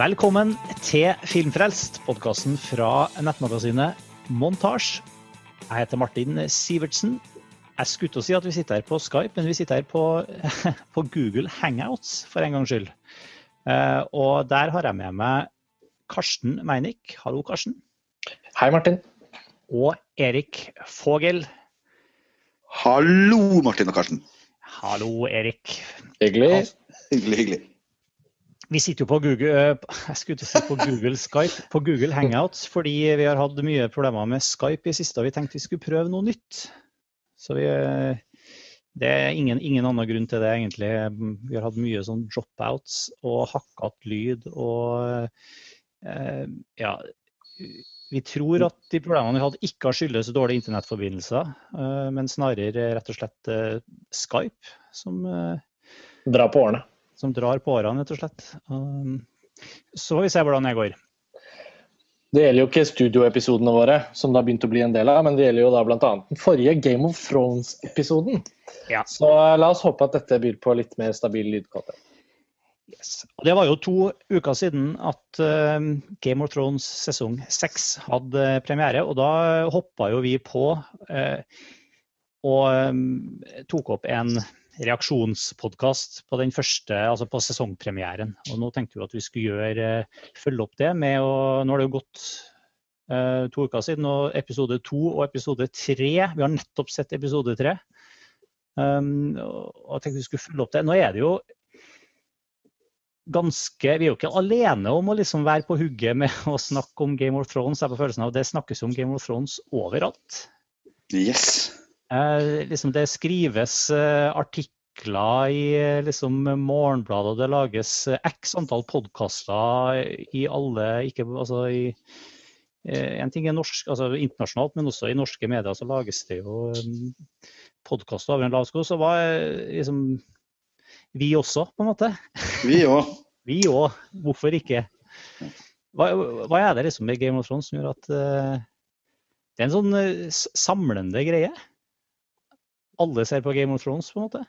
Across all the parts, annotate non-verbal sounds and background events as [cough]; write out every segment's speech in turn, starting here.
Velkommen til Filmfrelst, podkasten fra nettmagasinet Montasj. Jeg heter Martin Sivertsen. Jeg skulle til å si at vi sitter her på Skype, men vi sitter her på, [laughs] på Google Hangouts for en gangs skyld. Eh, og der har jeg med meg Karsten Meinick. Hallo, Karsten. Hei, Martin. Og Erik Fogel. Hallo, Martin og Karsten. Hallo, Erik. Hyggelig. Hyggelig, hyggelig. Vi sitter jo på Google, eh, [laughs] si på Google Skype, på Google Hangouts, fordi vi har hatt mye problemer med Skype i siste, og vi tenkte vi skulle prøve noe nytt. Så vi, eh, det er ingen, ingen annen grunn til det, egentlig. Vi har hatt mye sånn dropouts og hakket lyd og eh, ja. Vi tror at de problemene vi hadde ikke har skyldes dårlige internettforbindelser, men snarere rett og slett Skype som Dra på årene. Som drar på årene, rett og slett. Um, Så får vi se hvordan det går. Det gjelder jo ikke studioepisodene våre, som det har begynt å bli en del av, men det gjelder jo da bl.a. den forrige Game of Thrones-episoden. Ja. Så la oss håpe at dette byr på litt mer stabil lydkvalitet. Yes. Det var jo to uker siden at um, Game of Thrones sesong seks hadde premiere, og da hoppa jo vi på eh, og um, tok opp en reaksjonspodkast på den første, altså på sesongpremieren. Og nå tenkte vi at vi skulle gjøre, eh, følge opp det med å Nå har det jo gått eh, to uker siden, og episode to og episode tre Vi har nettopp sett episode tre. Um, og tenkte vi skulle følge opp det. Nå er det jo ganske Vi er jo ikke alene om å liksom være på hugget med å snakke om Game of Thrones. Jeg har på følelsen av at Det snakkes om Game of Thrones overalt. Yes. Eh, liksom det skrives eh, artikler i eh, liksom, Morgenbladet, det lages x antall podkaster i alle ikke, altså, i, En ting er norsk, altså internasjonalt, men også i norske medier så lages det jo podkaster over en lav sko. Så hva er liksom Vi også, på en måte. Vi òg. [laughs] Vi òg. Hvorfor ikke? Hva, hva er det liksom med Game of Thrones som gjør at uh, det er en sånn samlende greie? Alle ser på Game of Thrones, på en måte?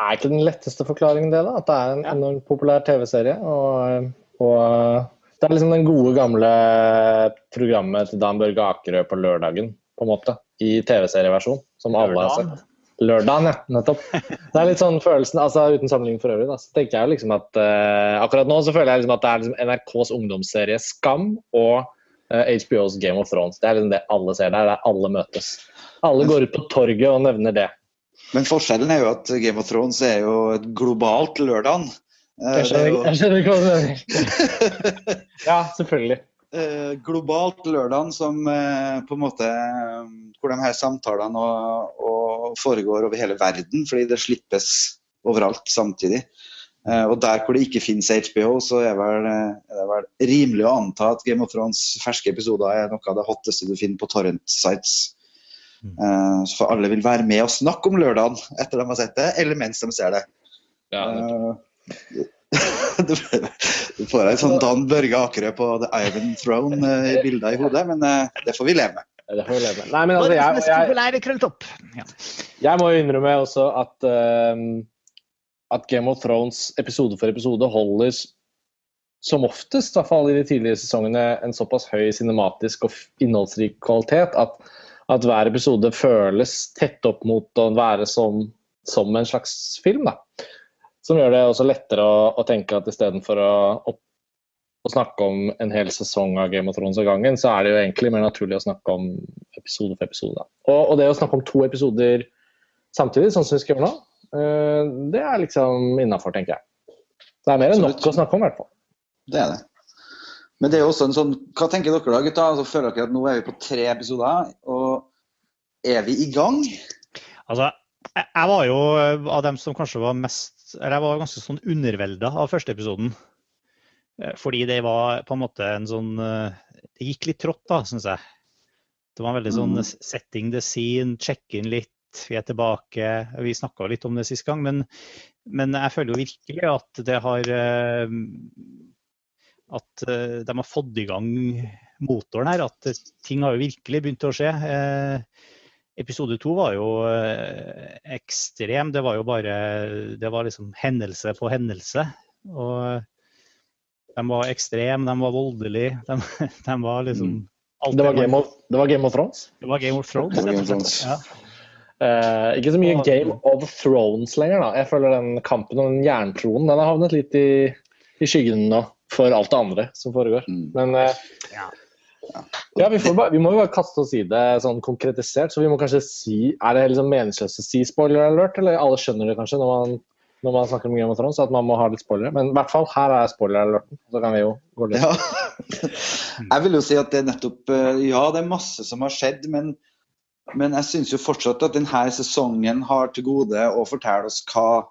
Er ikke den letteste forklaringen det, da? At det er en Ja. enormt populær TV-serie. Og, og det er liksom den gode, gamle programmet til Dan Børge Akerø på lørdagen, på en måte. I TV-serieversjon, som alle har Lørdagen. sett. Lørdagen, ja. Nettopp. Det er litt sånn følelsen, altså uten sammenligning for øvrig, da, så tenker jeg jo liksom at uh, akkurat nå så føler jeg liksom at det er liksom NRKs ungdomsserie Skam og uh, HBOs Game of Thrones. Det er liksom det alle ser. Det er der alle møtes. Alle går ut på torget og nevner det. Men forskjellen er jo at Game of Thrones er jo et globalt lørdag. Jeg skjønner, ikke hva du mener. [laughs] Ja, selvfølgelig. eh, globalt lørdag som eh, på en måte eh, Hvor de her samtalene og, og foregår over hele verden, fordi det slippes overalt samtidig. Eh, og der hvor det ikke finnes HBO, så er, vel, eh, er det vel rimelig å anta at Game of Thrones ferske episoder er noe av det hotteste du finner på torrent sites. Mm. Eh, så for alle vil være med og snakke om lørdagen etter de har sett det, eller mens de ser det. Ja, det [laughs] du du får en sånn Dan Børge Akerø på The Ivan Throne bilda i bilder i hodet, men uh, det får vi leve med. det får vi leve med. Nei, men altså, jeg, jeg, jeg må jo innrømme også at, uh, at Game of Thrones episode for episode holder som oftest, i hvert fall i de tidligere sesongene, en såpass høy cinematisk og innholdsrik kvalitet at, at hver episode føles tett opp mot å være som, som en slags film. da. Som gjør det også lettere å, å tenke at istedenfor å, å, snakke om en hel sesong av Game of Thrones av gangen, så er det jo egentlig mer naturlig å snakke om episode for episode. Og, og det å snakke om to episoder samtidig, sånn som vi skal gjøre nå, eh, det er liksom innafor, tenker jeg. Det er mer enn nok å snakke om, i hvert fall. Det er det. Men det er jo også en sånn Hva tenker dere da, gutta? Altså, føler dere at nå er vi på tre episoder, og er vi i gang? Altså, jeg, var jo av dem som kanskje var mest Eller jeg var ganske sånn undervelda av første episoden. Eh, Fordi det var på en måte en sånn eh, Det gikk litt trått, da, syns jeg. Det var en veldig sånn Mm. setting the scene, check in litt, vi er tilbake. Vi snakka litt om det sist gang, men, men jeg føler jo virkelig at det har eh, At eh, de har fått i gang motoren her. At eh, ting har jo virkelig begynt å skje. Eh, Episode to var jo eh, ekstrem. Det var jo bare Det var liksom hendelse på hendelse. Og De var ekstreme, de var voldelige. [laughs] De, de var liksom alt Det var Game of, det var Game of Thrones. det var Game of Thrones. Det var Game of. Thrones. Ja. Uh, ikke så mye Og- Game of Thrones lenger, da. Jeg føler den kampen om den jerntronen den har havnet litt i, i skyggen nå for alt det andre som foregår. Mm. Men uh, Ja. Ja, vi, får bare, vi må jo bare kaste oss i det sånn konkretisert. Så vi må kanskje si Er det liksom meningsløst å si spoiler alert, eller alle skjønner det kanskje når man, når man snakker om Game of Thrones, at man må ha litt spoilere. Men i hvert fall, her er spoiler alerten. Så kan vi jo gå litt Ja. [laughs] Jeg vil jo si at det er nettopp eh, Ja, det er masse som har skjedd, men, men jeg syns jo fortsatt at denne sesongen har til gode å fortelle oss hva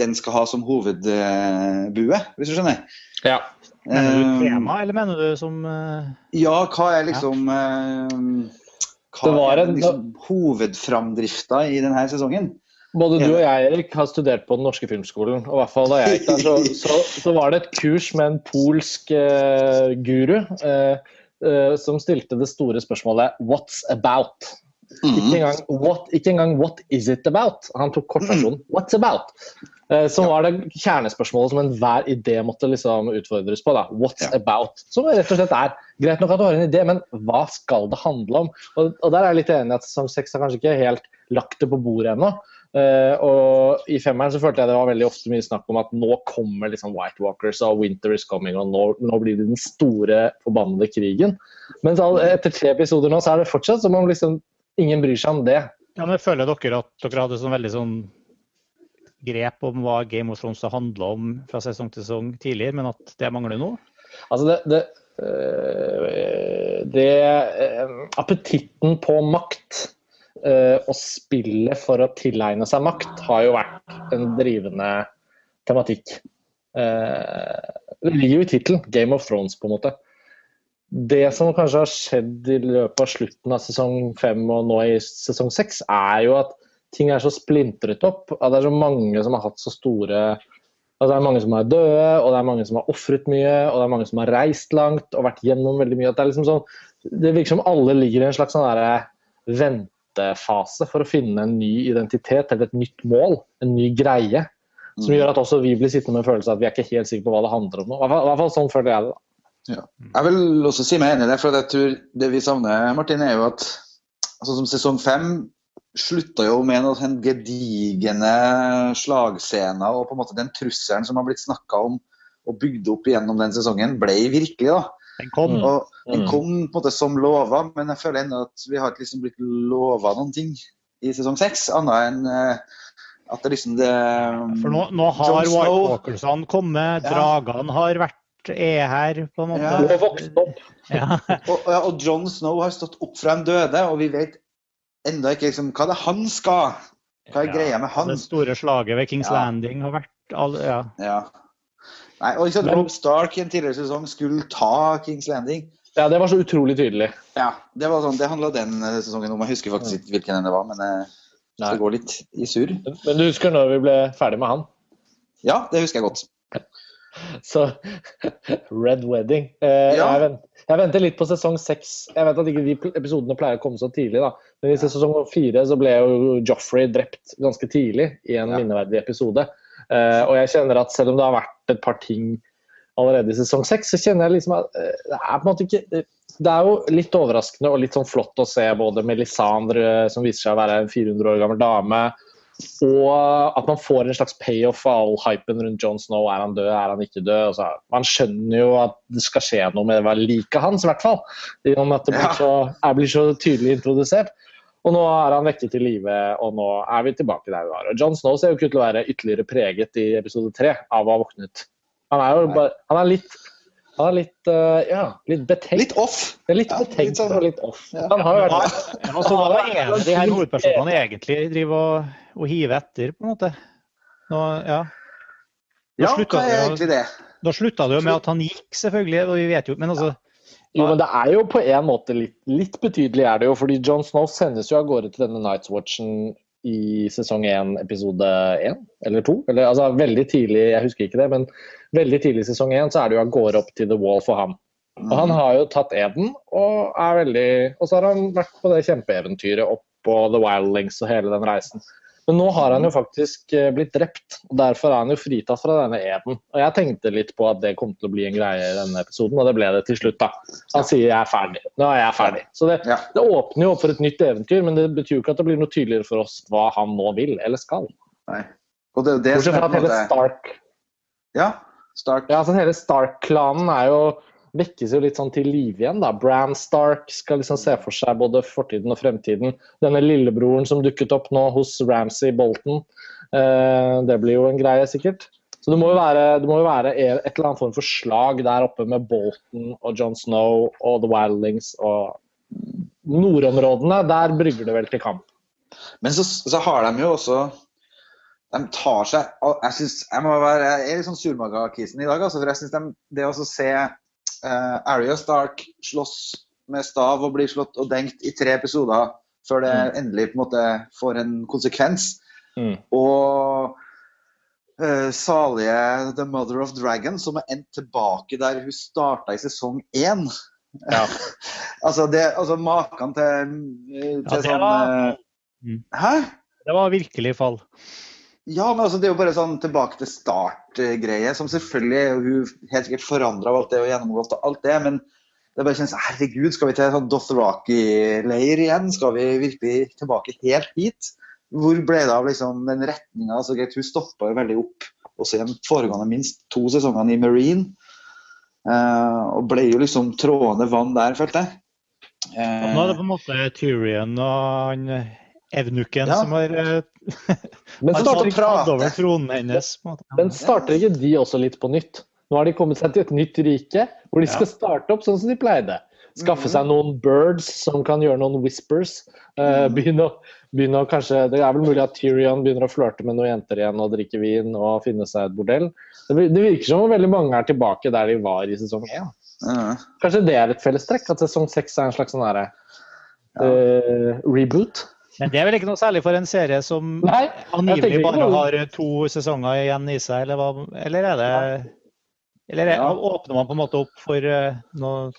den skal ha som hovedbue, hvis du skjønner. Ja. Mener du Eh, tema, eller mener du som eh, Ja, hva er liksom eh, Hva Det var er en- liksom hovedframdrifta i denne sesongen? Både du og jeg Erik, har studert på Den norske filmskolen. og i hvert fall da jeg gikk der, så, så, så var det et kurs med en polsk eh, guru eh, eh, som stilte det store spørsmålet 'What's about?' Ikke Mhm. engang, what, ikke engang 'What is it about?' Han tok kortversjonen 'What's about?' Eh, som var det kjernespørsmålet som enhver idé måtte liksom utfordres på. da, 'What's Ja. about?' Som rett og slett er greit nok at du har en idé, men hva skal det handle om? Og, og der er jeg litt enig i at sesong seks har kanskje ikke helt lagt det på bordet ennå. Uh, og I femmeren så følte jeg det var veldig ofte mye snakk om at nå kommer liksom White Walkers og Winter is coming, og nå, nå blir det den store forbannede krigen. Men etter tre episoder nå så er det fortsatt som om liksom ingen bryr seg om det. Ja, men Føler dere at dere hadde sånn veldig sånn grep om hva Game of Thrones har handla om fra sesong til sesong tidligere, men at det mangler nå? Altså det, det, øh, det øh, Appetitten på makt øh, og spillet for å tilegne seg makt har jo vært en drivende tematikk. Eh, det ligger jo i tittelen, Game of Thrones, på en måte. Det som kanskje har skjedd i løpet av slutten av sesong fem og nå i sesong seks, er jo at ting er så splintret opp. At det er så mange som har hatt så store Altså, det er mange som er døde, og det er mange som har ofret mye, og det er mange som har reist langt og vært gjennom veldig mye. At det, er liksom sånn, det virker som alle ligger i en slags sånn derre ventefase for å finne en ny identitet eller et nytt mål, en ny greie. Som Mm. gjør at også vi blir sittende med en følelse av at vi er ikke helt sikre på hva det handler om. I hvert fall- sånn føler jeg det. da. Jeg vil også si meg enig i det, for jeg tror det vi savner, Martin, er jo at sånn som sesong fem slutta jo med noen sånn gedigne slagscener, og på en måte den trusselen som har blitt snakka om og bygd opp gjennom den sesongen, ble virkelig. da. Den kom. Og Den Mm. kom på en måte som lova, men jeg føler ennå at vi har ikke liksom blitt lova noen ting i sesong seks, annet enn eh, at det liksom det For nå, nå har Jon White Walkersene kommet, Ja. dragene har vært er her, på en Ja. Du måte. vokst opp. Ja. og, og, og Jon Snow har stått opp fra en døde, og vi vet enda ikke liksom, hva det er han skal. Hva er Ja, greia med han? Det store slaget ved Kings Ja. Landing har vært all, ja. Ja. Nei, og sant, Rob Stark i en tidligere sesong skulle ta Kings Landing. Ja, det var så utrolig tydelig. Ja, Det var sånn, det handla den eh, sesongen om. Jeg husker faktisk ikke hvilken det var, men eh, det går litt i surr. Men du husker når vi ble ferdig med han? Ja, det husker jeg godt. Så [laughs] Red Wedding. Eh, Ja. jeg, venter, jeg venter litt på sesong seks. Jeg vet at ikke de episodene pleier å komme så tidlig, da. Men i sesong fire så ble jo Joffrey drept ganske tidlig i en Ja. minneverdig episode. Eh, og jeg kjenner at selv om det har vært et par ting allerede i sesong seks, så kjenner jeg liksom at eh, det er på en måte ikke det, det er jo litt overraskende og litt sånn flott å se både Melisandre, som viser seg å være en 400 år gammel dame, og at man får en slags payoff av all hypen rundt John Snow. Er han død, er han ikke død? Altså, man skjønner jo at det skal skje noe med liket hans, i hvert fall. I og med at det blir så, er blir så tydelig introdusert. Og nå er han vekket til live, og nå er vi tilbake der vi var. Og John Snow ser jo ikke ut til å være ytterligere preget i episode tre av å ha våknet. Han er jo bare Han er litt han er litt, uh, ja, litt betenkt. Litt off. Ja, litt litt Ja, litt sånn- og litt off. Ja. Han har jo vært ja, så var det en det de her hovedpersonene egentlig driver og, og hive etter, på en måte? Nå, ja. Nå Ja, hva er egentlig det? Da slutta det jo med at han gikk, selvfølgelig. og vi vet jo, Men altså, Jo, men det er jo på en måte litt, litt betydelig, er det jo. Fordi John Snow sendes jo av gårde til denne Night's Watchen i sesong én, episode én eller to. Eller, altså veldig tidlig, jeg husker ikke det, men veldig tidlig i sesong én så er det jo av gårde opp til The Wall for ham. Og han har jo tatt eden, og er veldig Og så har han vært på det kjempeeventyret opp på The Wildlings og hele den reisen. Men nå har han jo faktisk eh, blitt drept, og derfor er han jo fritatt fra denne eden. Og jeg tenkte litt på at det kom til å bli en greie i denne episoden, og det ble det til slutt, da. Han sier 'jeg er ferdig'. Nå er jeg ferdig. Så det, Ja. det åpner jo opp for et nytt eventyr, men det betyr jo ikke at det blir noe tydeligere for oss hva han nå vil, eller skal. Nei. Og det er det Bortsett fra at hele Stark Ja, Stark. Ja, altså hele Stark-klanen er jo vekkes jo litt sånn til live igjen. da. Bran Stark skal liksom se for seg både fortiden og fremtiden. Denne lillebroren som dukket opp nå hos Ramsay Bolton, eh, det blir jo en greie, sikkert. Så det må jo være, må jo være et eller annet form for slag der oppe med Bolton og John Snow og The Wildlings og nordområdene. Der brygger det vel til kamp. Men så, så har de jo også De tar seg Jeg synes, jeg være, jeg er litt sånn surmaga-kisen i dag. Altså, for jeg synes de, Det å se uh, Arya Stark slåss med stav og blir slått og dengt i tre episoder før det Mm. endelig på en måte får en konsekvens. Mm. Og uh, salige The Mother of Dragon, som er endt tilbake der hun starta i sesong én. Ja. [laughs] altså, det, altså maken til, til Ja, det sånn var- uh. Hæ? Det var virkelig fall. Ja, men altså, det er jo bare sånn tilbake til start-greie, som selvfølgelig hun helt sikkert forandra alt det og gjennomgått og alt det, men det bare kjennes herregud, skal vi til sånn Dothraki-leir igjen? Skal vi virkelig tilbake helt hit? Hvor ble det av liksom den retninga? Altså, hun stoppa jo veldig opp også i den foregående minst to sesongene i Marine. Uh, og ble jo liksom trådende vann der, følte jeg. Eh, Nå er det på en måte Tyrion og han evnukken Ja. som har eh, Men starter måte. Men starter ikke de også litt på nytt? Nå har de kommet seg til et nytt rike, hvor de Ja. skal starte opp sånn som de pleide. Skaffe seg noen birds som kan gjøre noen whispers. Eh, Mhm. begynne, å, begynne å kanskje, Det er vel mulig at Tyrion begynner å flørte med noen jenter igjen og drikke vin og finne seg et bordell. Det, virker som om veldig mange er tilbake der de var i sesong én. Kanskje det er et fellestrekk? At sesong seks er en slags sånn derre uh, reboot? Men det er vel ikke noe særlig for en serie som Nei, angivelig bare noe- har to sesonger igjen i seg, eller, hva, eller er det Eller er, Ja. åpner man på en måte opp for eh, noe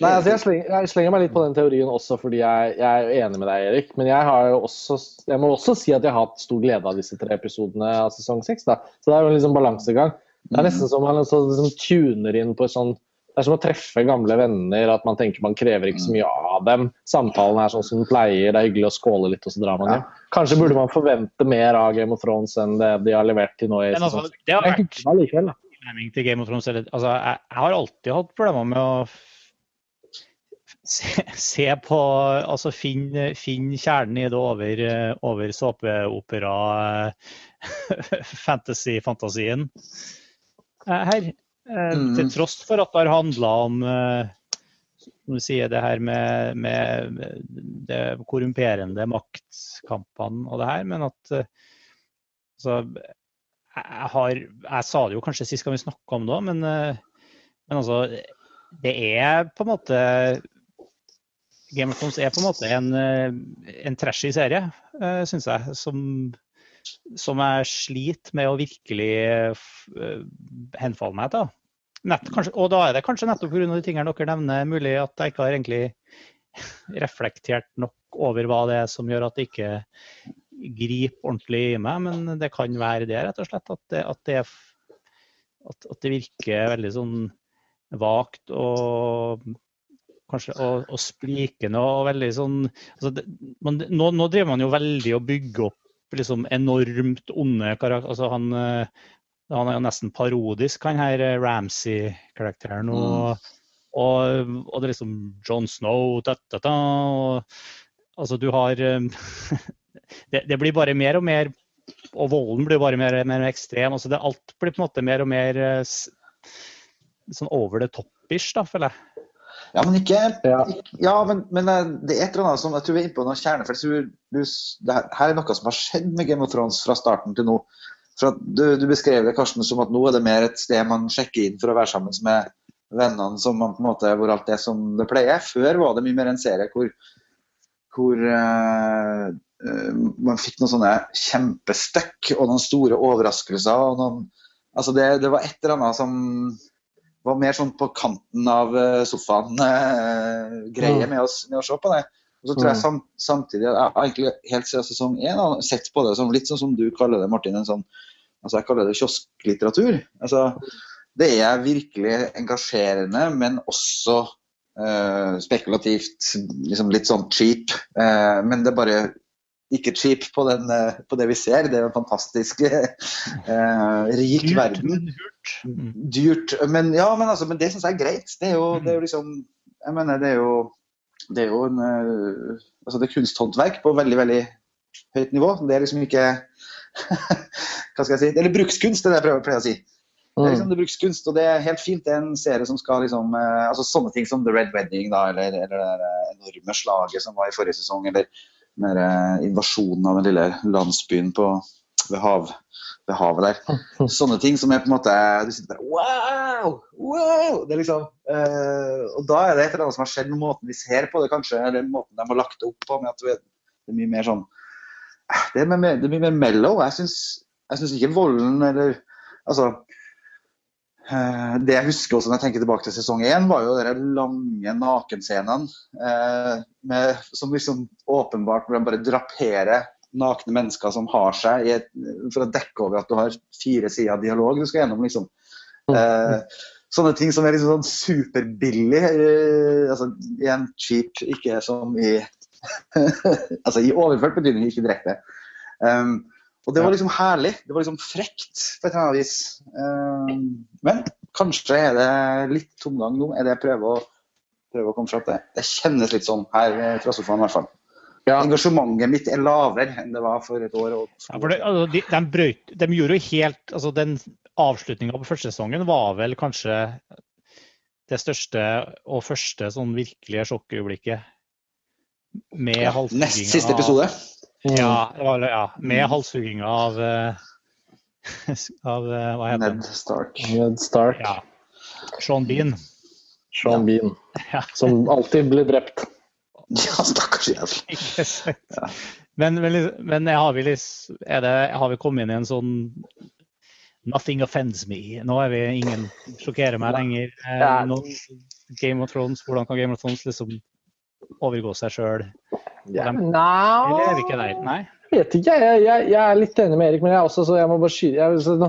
Nei, altså jeg, slenger, jeg slenger meg litt på den teorien også fordi jeg, jeg er enig med deg, Erik. Men jeg, også, jeg må også si at jeg har hatt stor glede av disse tre episodene av sesong seks. Så det er jo en liksom balansegang. Det er nesten som man liksom tuner inn på et sånn Det er som å treffe gamle venner, at man tenker man krever ikke så mye av dem. Samtalen er sånn som den pleier, det er hyggelig å skåle litt, og så drar man hjem. Kanskje burde man forvente mer av Game of Thrones enn det de har levert til nå i Men altså, det har vært likevel, til Game of Thrones. Altså, jeg, har alltid hatt problemer med å se, se på Altså finne finn kjernen i det over, over såpeopera [laughs] fantasy-fantasien eh, her. Eh, Mm. Til tross for at det har handla om eh, som du sier, det her med, med det korrumperende maktkampene og det her, men at eh, altså, jeg, har, jeg sa det jo kanskje sist gang vi snakka om det òg, men, men altså Det er på en måte Game of Thrones er på en måte en, en trashy serie, syns jeg. Som, som jeg sliter med å virkelig henfalle meg til. Nett, kanskje, og da er det kanskje nettopp pga. de tingene dere nevner, mulig at jeg ikke har egentlig [laughs] reflektert nok over hva det er som gjør at det ikke griper ordentlig i meg. Men det kan være det, rett og slett. At det, at det, at, at det virker veldig sånn vagt og kanskje og, og sprikende og veldig sånn altså det, man, nå, nå driver man jo veldig og bygger opp liksom enormt onde karakterer. Altså han, eh, han er jo nesten parodisk, han her eh, Ramsay-karakteren. Og, og, og det er liksom John Snow ta, ta, ta, og, Altså du har eh, [laughs] det, det blir bare mer og mer Og volden blir bare mer, og mer ekstrem. Altså det, alt blir på en måte mer og mer eh, sånn over the top-ish, da, føler jeg. Ja, men ikke Ja. Ja, men, men det er et eller annet som jeg tror vi er inne på noe kjerne. For jeg tror du, det her, her er noe som har skjedd med Game of Thrones fra starten til nå. For du, du beskrev det Karsten, som at nå er det mer et sted man sjekker inn for å være sammen med vennene som man på en måte, hvor alt er som det pleier. Før var det mye mer en serie hvor, hvor eh, man fikk noen sånne kjempestøkk og noen store overraskelser. og noen, altså det, det var et eller annet som var mer sånn på kanten av eh, sofaen-greie uh, med, med å se på det. Og så tror jeg Mm. sam, samtidig jeg har egentlig helt siden sesong én har sett på det som litt sånn som du kaller det, Martin. En sånn, altså jeg kaller det kiosklitteratur. Altså, det er virkelig engasjerende, men også eh, spekulativt. Liksom litt sånn cheap. Eh, men det er bare ikke cheap på, den, eh, på det vi ser. Det er en fantastisk [laughs] eh, rik Dyrt, verden Dyrt. Mm. dyrt. Men ja, men, altså, men det syns jeg er greit. Det er jo, det er jo liksom Jeg mener, det er jo det er jo en eh, altså det er kunsthåndverk på veldig, veldig høyt nivå. Det er liksom ikke Hva skal jeg si? Eller brukskunst, det er det jeg prøver, pleier å si. Det er liksom det brukskunst, og det er helt fint. Det er en serie som skal liksom eh, altså Sånne ting som The Red Wedding, da, eller, eller det der, eh, enorme slaget som var i forrige sesong, eller mer eh, invasjonen av den lille landsbyen på, ved, hav, ved havet der. [laughs] Sånne ting som er på en måte Du sitter bare Wow! Wow! Det er liksom eh, Og da er det et eller annet som har skjedd med måten vi ser på det, kanskje, eller måten de har lagt det opp på. med at Det er mye mer sånn Det er, det er mye mer mellow. Jeg syns, ikke volden eller Altså eh, det jeg husker også når jeg tenker tilbake til sesong én, var jo de lange nakenscenene eh, med- som liksom åpenbart hvor de bare draperer nakne mennesker som har seg i et, for å dekke over at du har fire sider dialog du skal gjennom. liksom. Eh, sånne ting som er liksom sånn superbillig. Eh, altså igjen cheap, ikke som i [laughs] Altså i overført betydning, ikke direkte. Um, og det var liksom herlig. Det var liksom frekt på et eller annet vis. Um, men kanskje er det litt tomgang nå, er det jeg prøver å, prøver å komme fram til. Det kjennes litt sånn her eh, fra sofaen i hvert fall. Ja. Engasjementet mitt er lavere enn det var for et år og Ja, for det, altså, de, de, brøt, de gjorde jo helt altså Den avslutninga på første sesongen var vel kanskje det største og første sånn virkelige sjokkøyeblikket. Med Ja, halshugginga Nest siste episode. Ja, det var, ja, med halshugginga av eh, [laughs] av eh, Hva heter Ned? Stark. Ned Stark, Ja. Sean Bean. Sean Bean, [laughs] Ja. som alltid blir drept. [laughs] Ja, stakkars jævel. Men, men, men har, vi liksom, er det, har vi kommet inn i en sånn Nothing offends me. Nå er vi ingen sjokkerer meg lenger. Eh, nå, Game of Thrones, hvordan kan Game of Thrones liksom overgå seg sjøl? Eller er vi ikke der? Nei? Vet ikke, jeg, jeg, jeg er litt enig med Erik, men jeg er også så jeg må bare skyte jeg, så, nå,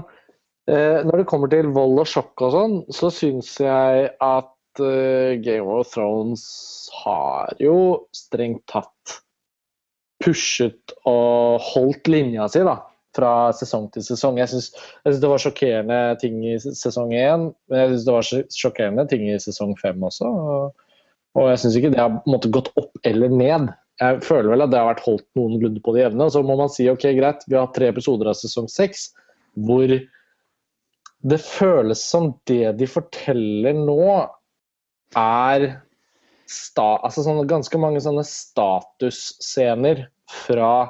eh, Når det kommer til vold og sjokk og sånn, så syns jeg at eh, Game of Thrones har jo strengt tatt pushet og holdt linja si, da. Fra sesong til sesong. Jeg syns det var sjokkerende ting i sesong én, men jeg syns det var sjokkerende ting i sesong fem også. Og, og jeg syns ikke det har måte, gått opp eller ned jeg føler vel at det har vært holdt noenlunde på det jevne. Så må man si ok, greit, vi har tre episoder av sesong seks hvor det føles som det de forteller nå, er sta, altså sånne, ganske mange sånne statusscener fra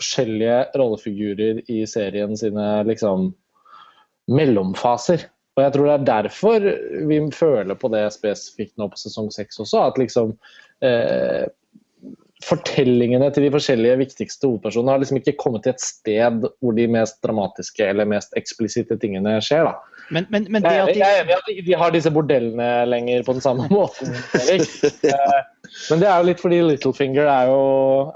forskjellige rollefigurer i serien sine liksom mellomfaser. Og jeg tror det er derfor vi føler på det spesifikt nå på sesong seks også. At liksom eh, fortellingene til de forskjellige viktigste hovedpersonene har liksom ikke kommet til et sted hvor de mest dramatiske eller mest eksplisitte tingene skjer. da. Men, men, men det at at jeg de, er enig i at de- de har disse bordellene lenger på den samme [laughs] måten. Eh, Men det er jo litt fordi Littlefinger er jo,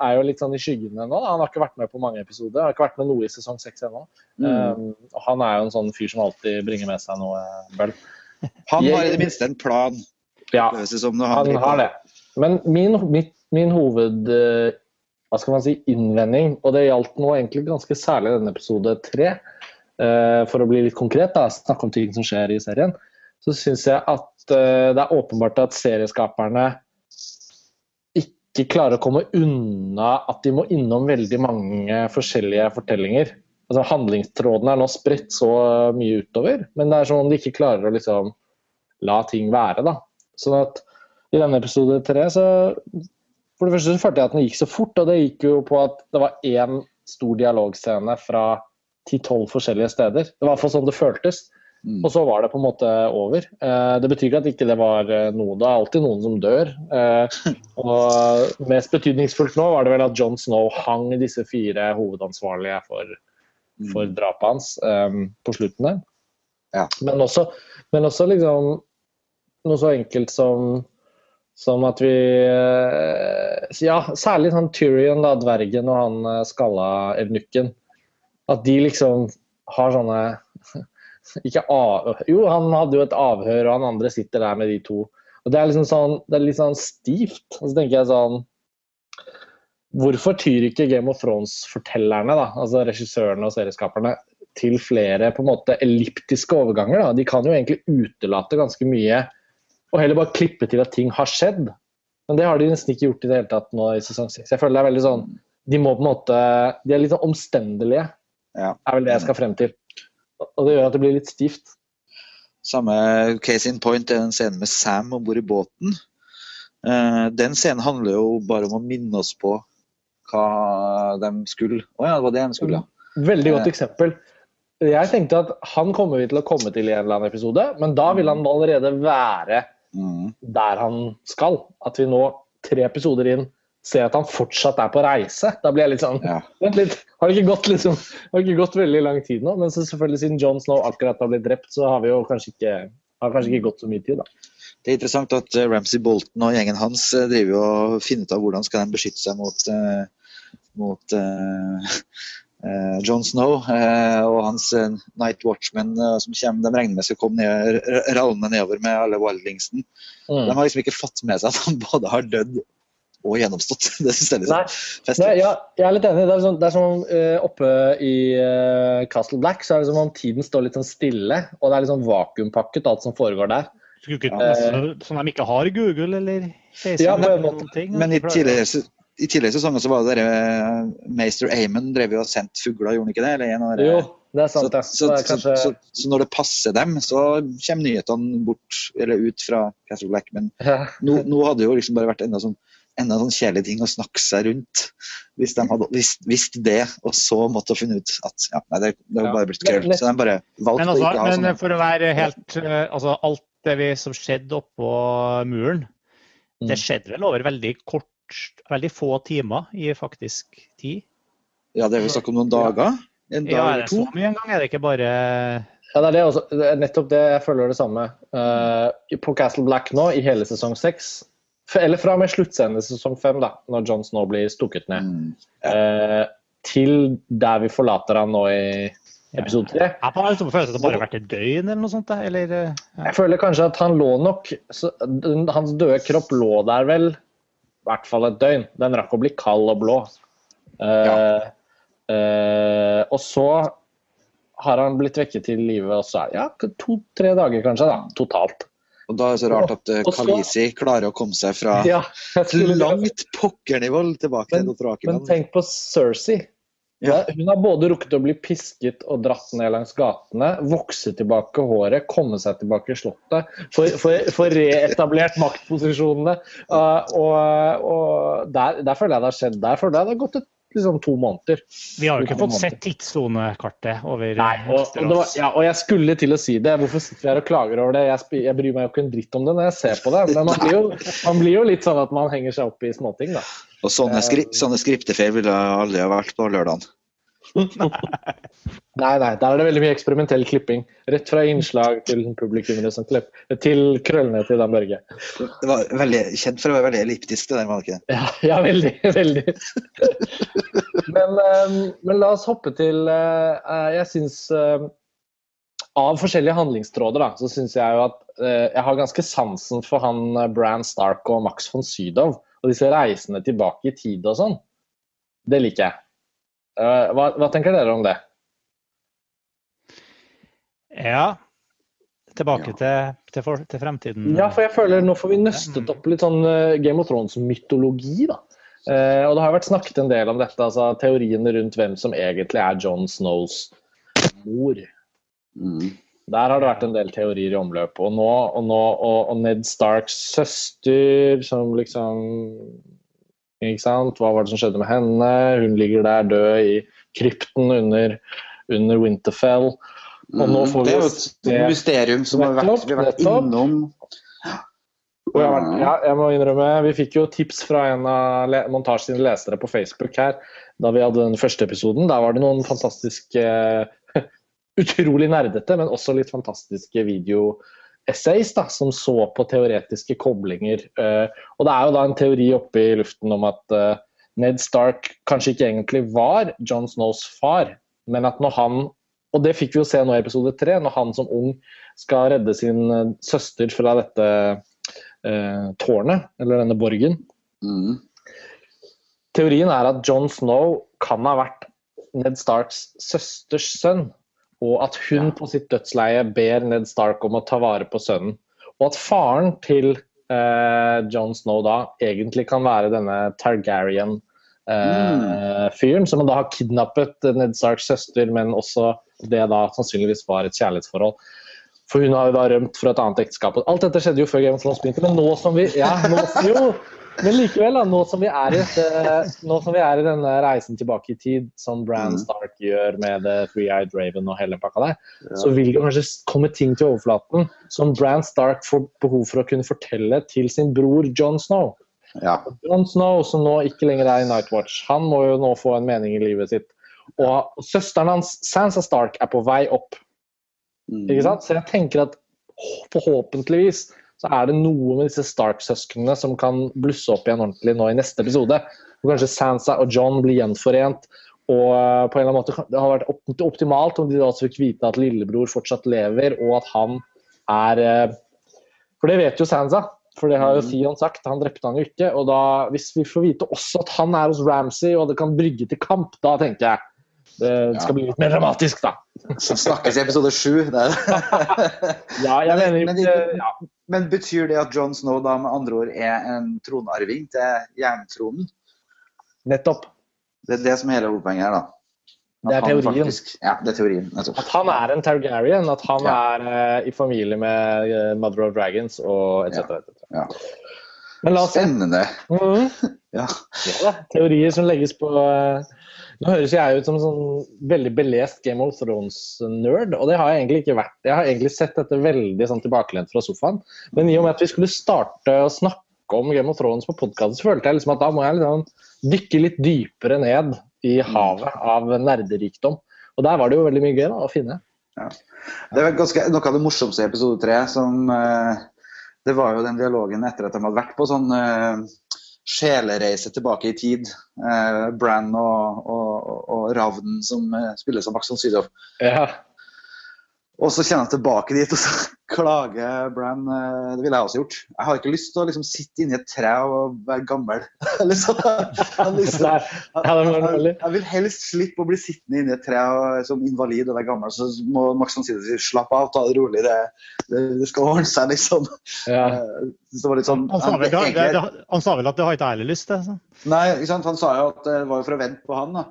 er jo litt sånn i skyggene nå. Han har ikke vært med på mange episoder. Han har ikke vært med noe i sesong seks ennå. Mm. Um, han er jo en sånn fyr som alltid bringer med seg noe bøll. Han har i det minste en plan. Ja, han har det. Men min, mitt, min hoved eh, hva skal man si, innvending, og det gjaldt nå egentlig ganske særlig denne episode tre, eh, for å bli litt konkret, da, snakke om ting som skjer i serien, så syns jeg at eh, det er åpenbart at serieskaperne ikke klarer å komme unna at de må innom veldig mange forskjellige fortellinger. Altså Handlingstrådene er nå spredt så mye utover, men det er som om de ikke klarer å liksom la ting være. da. Sånn at i denne episode tre så For det første så følte jeg at den gikk så fort, og det gikk jo på at det var én stor dialogscene fra 10-12 forskjellige steder. Det var i hvert fall sånn det føltes. Mm. Og så var det på en måte over. Eh, det betyr ikke at ikke det var eh, noe. Det er alltid noen som dør. Eh, [laughs] og mest betydningsfullt nå var det vel at John Snow hang disse fire hovedansvarlige for, for drapet hans eh, på slutten der. Ja. Men også, men også liksom noe så enkelt som Som at vi eh, Ja, særlig sånn Tyrion, da, dvergen og han eh, skalla evnukken. At de liksom har sånne [laughs] Ikke av... Jo, han hadde jo et avhør, og han andre sitter der med de to. Og Det er liksom sånn, det er litt sånn stivt. Og så tenker jeg sånn Hvorfor tyr ikke Game of Thrones-fortellerne, da, altså regissørene og serieskaperne, til flere på en måte elliptiske overganger? da? De kan jo egentlig utelate ganske mye og heller bare klippe til at ting har skjedd. Men det har de nesten ikke gjort i det hele tatt nå i sesong seks. Jeg føler det er veldig sånn De må på en måte De er litt sånn omstendelige, Ja. er vel det jeg skal frem til. Og det gjør at det blir litt stivt. Samme case in point er den scenen med Sam om bord i båten. Eh, den scenen handler jo bare om å minne oss på hva de skulle. Å ja, det var det de skulle, ja. Veldig godt Eh. eksempel. Jeg tenkte at han kommer vi til å komme til i en eller annen episode, men da vil han allerede være Mm. der han skal. At vi nå, tre episoder inn, ser at han fortsatt er på reise. Da blir jeg litt sånn ja. [laughs] Vent litt, har det ikke gått, liksom, har det ikke gått veldig lang tid nå? Men så selvfølgelig siden John Snow akkurat har blitt drept, så har vi jo kanskje ikke, har kanskje ikke gått så mye tid, da. Det er interessant at eh, Ramsay Bolton og gjengen hans eh, driver og finner ut av hvordan skal de beskytte seg mot, eh, mot eh, [laughs] eh, John Snow eh, og hans eh, Night Watchmen eh, som kommer, de regner med skal komme ned, r- rallende nedover med alle wildlingsen. De Mm. har liksom ikke fått med seg at han [laughs] både har dødd og gjennomstått. [laughs] Det synes jeg litt Nei, sånn. Nei, ja, jeg er litt enig. Det er, sånn, det er som om oppe i uh, Castle Black så er det som om tiden står litt sånn stille, og det er litt sånn vakuumpakket alt som foregår der. Skulle ikke, Ja. sånn de ikke har Google eller Facebook Ja, men, eller noen ting. Men i tidligere, i tidligere sesonger så var det dere eh, Meister Amon drev jo og sendte fugler, gjorde han ikke det? Eller en av dere? Jo, det er sant, ja. så, Så det er kanskje så, så når det passer dem, så kommer nyhetene bort eller ut fra Castle Black. Men ja. nå, nå hadde det jo liksom bare vært enda sånn enda sånn kjedelig ting å snakke seg rundt. Hvis de hadde visst, visst det, og så måtte funne ut at ja, nei, det, det var bare blitt krøll. Så de bare valgte Men, å altså, ikke ha men sånn. for å være helt eh, altså, Alt det vi som skjedde oppå muren, det Mm. skjedde vel over veldig kort Veldig få timer i faktisk tid. Ja, det er vel snakk om noen dager? En dag Ja, er eller det to? så mye en gang? Er det ikke bare Ja, det er det også. Det er nettopp det jeg føler det samme. Uh, på Castle Black nå, i hele sesong seks, eller fra og med sluttscenen i sesong fem, da, når Jon Snow blir stukket ned, Mm. uh, til der vi forlater han nå i episode tre. Jeg har liksom følelsen at det bare har vært et døgn eller noe sånt. da, Eller eh, ja. Jeg føler kanskje at han lå nok så, Hans døde kropp lå der vel i hvert fall et døgn. Den rakk å bli kald og blå. Eh, uh, og så har han blitt vekket til live, og så er det ja, to-tre dager kanskje, da, totalt. Og da er det så rart at uh, så- Kalisi klarer å komme seg fra Ja, langt pokkernivå tilbake til Men, Dothraki. men tenk på Cersei. Ja. Hun har både rukket å bli pisket og dratt ned langs gatene, vokse tilbake håret, komme seg tilbake i slottet, få reetablert maktposisjonene. Uh, og og der, der føler jeg det har skjedd. Der føler jeg det har gått et, liksom, to måneder. Vi har jo ikke fått måneder. sett tidssonekartet over Nei, og, og, det var, ja, og jeg skulle til å si det. Hvorfor sitter vi her og klager over det? Jeg, jeg bryr meg jo ikke en dritt om det når jeg ser på det. Men man blir jo, man blir jo litt sånn at man henger seg opp i småting, da. Og sånne, skri sånne skriptefeil ville aldri ha vært på lørdagen. [laughs] Nei, nei, der er det veldig mye eksperimentell klipping. Rett fra innslag til publikummere som klipp, til krøllene til Dan Børge. Det var veldig, kjent for å være veldig elliptisk, det der, var det ikke? Ja, [laughs] ja veldig. veldig. men, eh, men la oss hoppe til eh, Jeg syns eh, Av forskjellige handlingstråder da, så syns jeg jo at eh, jeg har ganske sansen for han eh, Bran Stark og Max von Sydow. Og disse reisene tilbake i tid og sånn. Det liker jeg. Eh, hva, hva tenker dere om det? Ja. Tilbake Ja. til, til, for, til fremtiden. Ja, for jeg føler nå får vi nøstet opp litt sånn eh, Game of Thrones-mytologi, da. Eh, og det har vært snakket en del om dette, altså teoriene rundt hvem som egentlig er John Snows mor. Der har det vært en del teorier i omløpet. Og nå, og, nå, og, og Ned Starks søster, som liksom? Hva var det som skjedde med henne? Hun ligger der død i krypten under, under Winterfell. Mm. det er jo se- et mysterium som har vært, vi har vært nettopp. innom. Og jeg, vært, ja, jeg må innrømme, Vi fikk jo tips fra en av le Montasj sine lesere på Facebook her da vi hadde den første episoden. Der var det noen fantastiske [laughs] Utrolig nerdete, men også litt fantastiske video, essays da, som så på teoretiske koblinger. Uh, og det er jo da en teori oppe i luften om at uh, Ned Stark kanskje ikke egentlig var John Snows far, men at når han Og det fikk vi jo se nå i episode tre, når han som ung skal redde sin søster fra dette tårnet, eller denne borgen. Mm. Teorien er at John Snow kan ha vært Ned Starks søsters sønn og at hun på sitt dødsleie ber Ned Stark om å ta vare på sønnen. Og at faren til eh, John Snow da egentlig kan være denne Targaryen. Eh, fyren som da har kidnappet Ned Starks søster, men også det da sannsynligvis var et kjærlighetsforhold. For hun har jo da rømt fra et annet ekteskap. Alt dette skjedde jo før Game of Thrones begynte, men nå som vi ja, nå, jo, men likevel, da, nå som, vi i dette, nå som vi er i denne reisen tilbake i tid, som Bran mm. Stark gjør med The Three-Eyed Raven og hele pakka der, ja. så vil det kanskje komme ting til overflaten som Bran Stark får behov for å kunne fortelle til sin bror John Snow. Ja. John Snow, som nå ikke lenger er i Nightwatch, han må jo nå få en mening i livet sitt. Og søsteren hans, Sansa Stark, er på vei opp. Mm. Ikke sant? Så jeg tenker at forhåpentligvis så er det noe med disse Stark-søsknene som kan blusse opp igjen ordentlig nå i neste episode. Hvor kanskje Sansa og John blir gjenforent. Og eh, på en eller annen måte Det hadde vært optimalt om de da også fikk vite at lillebror fortsatt lever, og at han er eh, For det vet jo Sansa, for det har jo mm. Theon sagt. Han drepte han jo ikke. Og da, hvis vi får vite også at han er hos Ramsay, og det kan brygge til kamp, da tenker jeg det skal bli litt mer dramatisk, da. Så snakkes i episode sju. [laughs] ja, jeg mener men, men, ja. Men, betyr det at John Snow da med andre ord er en tronarving til jerntronen? Nettopp. Det er det som er hele hovedpoenget her, da. At det er teorien. Faktisk, ja, det er teorien. Nettopp. At han er en Targaryen, at han ja. er uh, i familie med uh, Mother of Dragons og etc. Ja. Ja. Spennende. Mm. [laughs] ja. ja Teorier som legges på uh, nå høres jeg ut som en sånn veldig belest Game of Thrones-nerd, og det har jeg egentlig ikke vært. Jeg har egentlig sett dette veldig sånn tilbakelent fra sofaen. Men i og med at vi skulle starte å snakke om Game of Thrones på podkast, følte jeg liksom at da må jeg liksom dykke litt dypere ned i havet av nerderikdom. Og der var det jo veldig mye gøy da, å finne. Ja. Det var ganske, noe av det morsomste i episode tre. Som, uh, det var jo den dialogen etter at de hadde vært på sånn uh, sjelereise tilbake i tid. Eh, Brann og, og, og, Ravnen som eh, spilles av Max von Sydow. Ja. Og så kjenner jeg tilbake dit, og så [laughs] klager Brann. Eh, det ville jeg også gjort. Jeg har ikke lyst til å liksom, sitte inni et tre og være gammel. [laughs] liksom, liksom, jeg, jeg, vil helst slippe å bli sittende inni et tre og, som invalid og være gammel. Så må Max von Sydow si slapp av, ta det rolig. Det, det, det skal ordne seg, liksom. Ja. Sånn, han, sa vel, det, det, han, sa vel, at det har ikke jeg lyst til? Så. Nei, han sa jo at det var for å vente på han. da.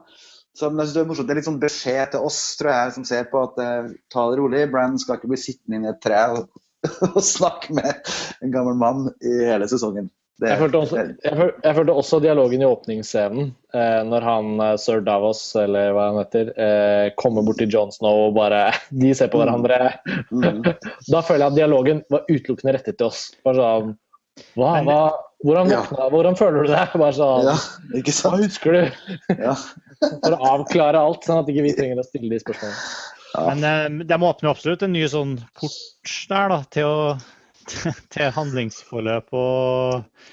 Så jeg synes Det er morsomt. Det er litt sånn beskjed til oss tror jeg, som ser på at eh, ta det rolig. Brann skal ikke bli sittende i et tre og, [laughs] og, snakke med en gammel mann i hele sesongen. Det, jeg, følte også, jeg, følte, jeg, følte også, dialogen i åpningsscenen, eh, når han eh, sir Davos, eller hva han heter, eh, kommer bort til John Snow og bare [laughs] De ser på hverandre. Mm. [laughs] da føler jeg at dialogen var utelukkende rettet til oss. Bare sånn hva, hva, hvordan, ja. hvordan, føler du deg? Bare sånn, ja? Hva husker du? Ja. For å avklare alt, sånn at ikke vi trenger å stille de spørsmålene. Ja. Men eh, de åpner absolutt en ny sånn port der da, til, å, [laughs] til handlingsforløp og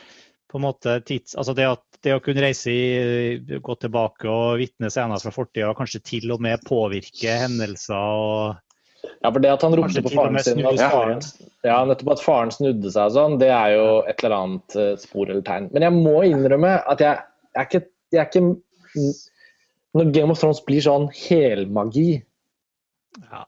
på en måte tids... Altså det, at, det å kunne reise i, gå tilbake og vitne scener fra fortida, og kanskje til og med påvirke hendelser og ja, for det at han ropte på faren sin at faren, ja, nettopp at faren snudde seg og sånn, det er jo et eller annet eh, spor eller tegn. Men jeg må innrømme at jeg, jeg, er, ikke, jeg er ikke Når Game of Thrones blir sånn helmagi ja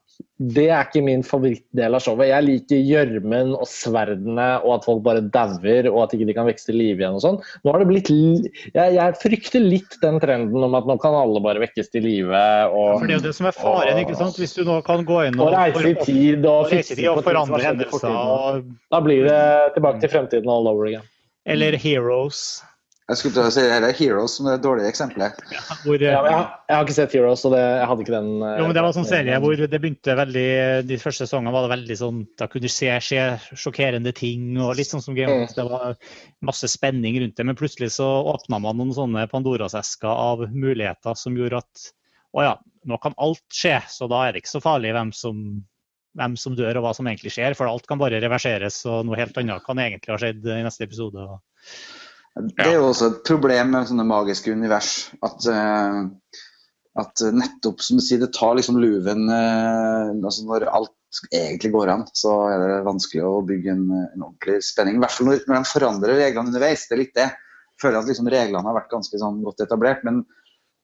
det er ikke min favorittdel av showet. Jeg liker gjørmen og sverdene og at folk bare dauer og at ikke de kan vekse til live igjen og sånn. Nå har det blitt jeg, jeg, frykter litt den trenden om at nå kan alle bare vekkes til live. Og, For det er jo det som er faren, og, ikke sant? Hvis du nå kan gå inn og, og reise i tid og, fikse tid og forandre hendelser. Da blir det tilbake til fremtiden all over again. Eller Heroes. Jeg skulle til å si det er Heroes som er et dårlig eksempel. Ja, hvor, ja, jeg, har, jeg, har ikke sett Heroes, så det, jeg hadde ikke den uh, Jo, men Det var en sånn serie hvor det begynte veldig De første sesongene var det veldig sånn Da kunne du se, se sjokkerende ting og litt sånn som Game of mm. Det var masse spenning rundt det, men plutselig så åpna man noen sånne Pandoras esker av muligheter som gjorde at å ja, nå kan alt skje, så da er det ikke så farlig hvem som hvem som dør og hva som egentlig skjer. For alt kan bare reverseres, og noe helt annet kan egentlig ha skjedd i neste episode. Det er jo også et problem med sånne magiske univers. At, uh, at nettopp som du sier, det tar liksom luven uh, altså Når alt egentlig går an, så er det vanskelig å bygge en, en ordentlig spenning. I hvert fall når, når de forandrer reglene underveis. Det er litt det. Jeg føler at liksom reglene har vært ganske sånn godt etablert. men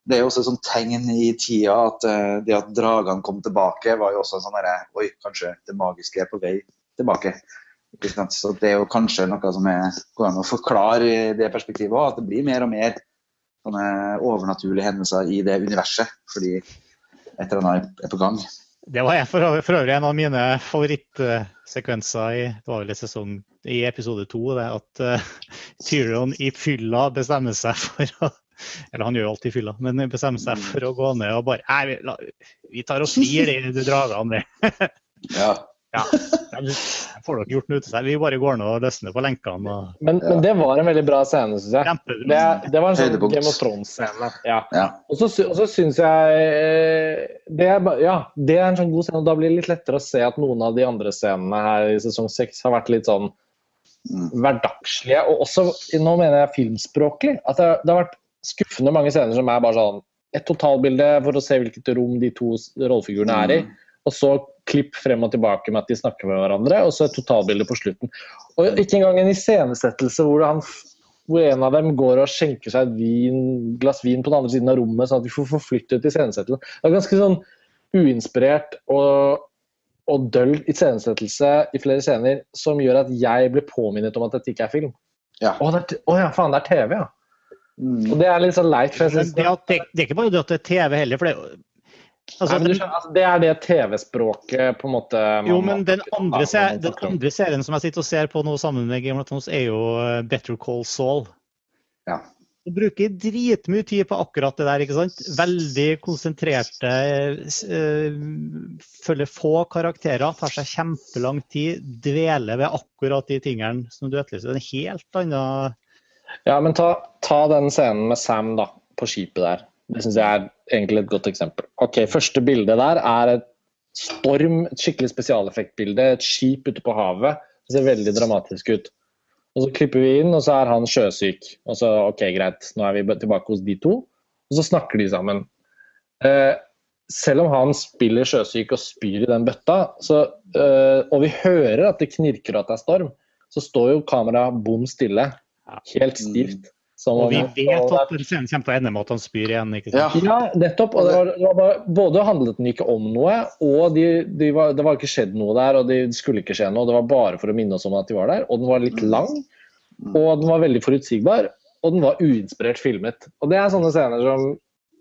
det er jo også et sånt tegn i tida at uh, det at dragene kom tilbake, var jo også sånn derre Oi, kanskje det magiske er på vei tilbake. Så det er jo kanskje noe som går an å forklare i det perspektivet òg, at det blir mer og mer overnaturlige hendelser i det universet. Fordi et eller annet er på gang. Det var for, for øvrig en av mine favorittsekvenser i, det var vel sesong, i episode to. At uh, Tyrion i fylla bestemmer seg for å eller han gjør jo alltid fylla, men bestemmer seg for å gå ned og bare Nei, vi, vi tar og frir de dragene vi. ja. Ja. De får dere gjort noe ute seg. Vi bare går ned og løsner på lenkene. Og... Men, men, det var en veldig bra scene, syns jeg. Det, det, var en sånn Game of Thrones-scene. Ja. ja. Og så, syns jeg eh, det er, ja, det er en sånn god scene, og da blir det litt lettere å se at noen av de andre scenene her i sesong seks har vært litt sånn mm. hverdagslige, og også, nå mener jeg filmspråklig. At det, det har vært skuffende mange scener som er bare sånn et totalbilde for å se hvilket rom de to rollefigurene er i. Mm. Og så klipp frem og tilbake med at de snakker med hverandre, og så et totalbilde på slutten. Og ikke engang en iscenesettelse hvor, hvor en av dem går og skjenker seg et vin, glass vin på den andre siden av rommet, sånn at vi får forflyttet iscenesettelsen. Det er ganske sånn uinspirert og, og døll iscenesettelse i flere scener som gjør at jeg blir påminnet om at dette ikke er film. Ja. Å, det er, å ja, faen, det er TV, ja. Mm. Og det er litt sånn leit. for Det, det, det, er ikke bare det at det er TV heller. for det Altså, Nei, skjønner, altså, det er det TV-språket på en måte Jo, men den andre, ser, den andre, serien som jeg sitter og ser på nå sammen med Game of Thrones, er jo eh, Better Call Saul. Ja. Du bruker dritmye tid på akkurat det der. ikke sant? Veldig konsentrerte, øh, følger få karakterer, tar seg kjempelang tid, dveler ved akkurat de tingene som du etterlyser. Er en helt annen ja, men ta, ta, den scenen med Sam da, på skipet der. Det syns jeg er egentlig et godt eksempel. Ok, Første bilde der er et storm, et skikkelig spesialeffektbilde. Et skip ute på havet. Det ser veldig dramatisk ut. Og Så klipper vi inn, og så er han sjøsyk. Og så ok, greit, nå er vi tilbake hos de to. Og så snakker de sammen. Eh, selv om han spiller sjøsyk og spyr i den bøtta, så, eh, og vi hører at det knirker og at det er storm, så står jo kameraet bom stille. Helt stivt. Og vi vet at den scenen kommer til å ende med at han spyr igjen. ikke sant? Ja, nettopp. og det var, det var Både handlet den ikke om noe, og de, de var, det var ikke skjedd noe der. og Det skulle ikke skje noe. Det var bare for å minne oss om at de var der. Og den var litt mm. lang, og den var veldig forutsigbar. Og den var uinspirert filmet. Og det er sånne scener som,